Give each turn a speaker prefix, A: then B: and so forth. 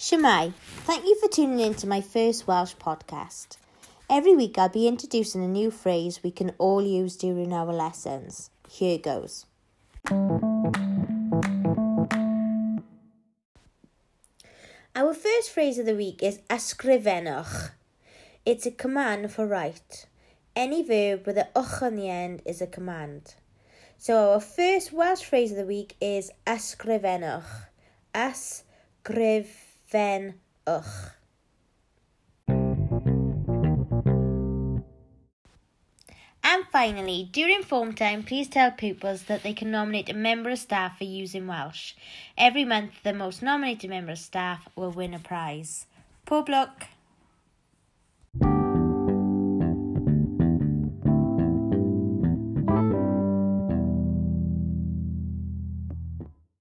A: Shwmae, thank you for tuning in to my first Welsh podcast. Every week I'll be introducing a new phrase we can all use during our lessons. Here goes. Our first phrase of the week is ysgrifennwch. It's a command for write. Any verb with an och on the end is a command. So our first Welsh phrase of the week is ysgrifennwch. Ysgrifennwch. And finally, during form time, please tell pupils that they can nominate a member of staff for using Welsh. Every month, the most nominated member of staff will win a prize. Pob lwc!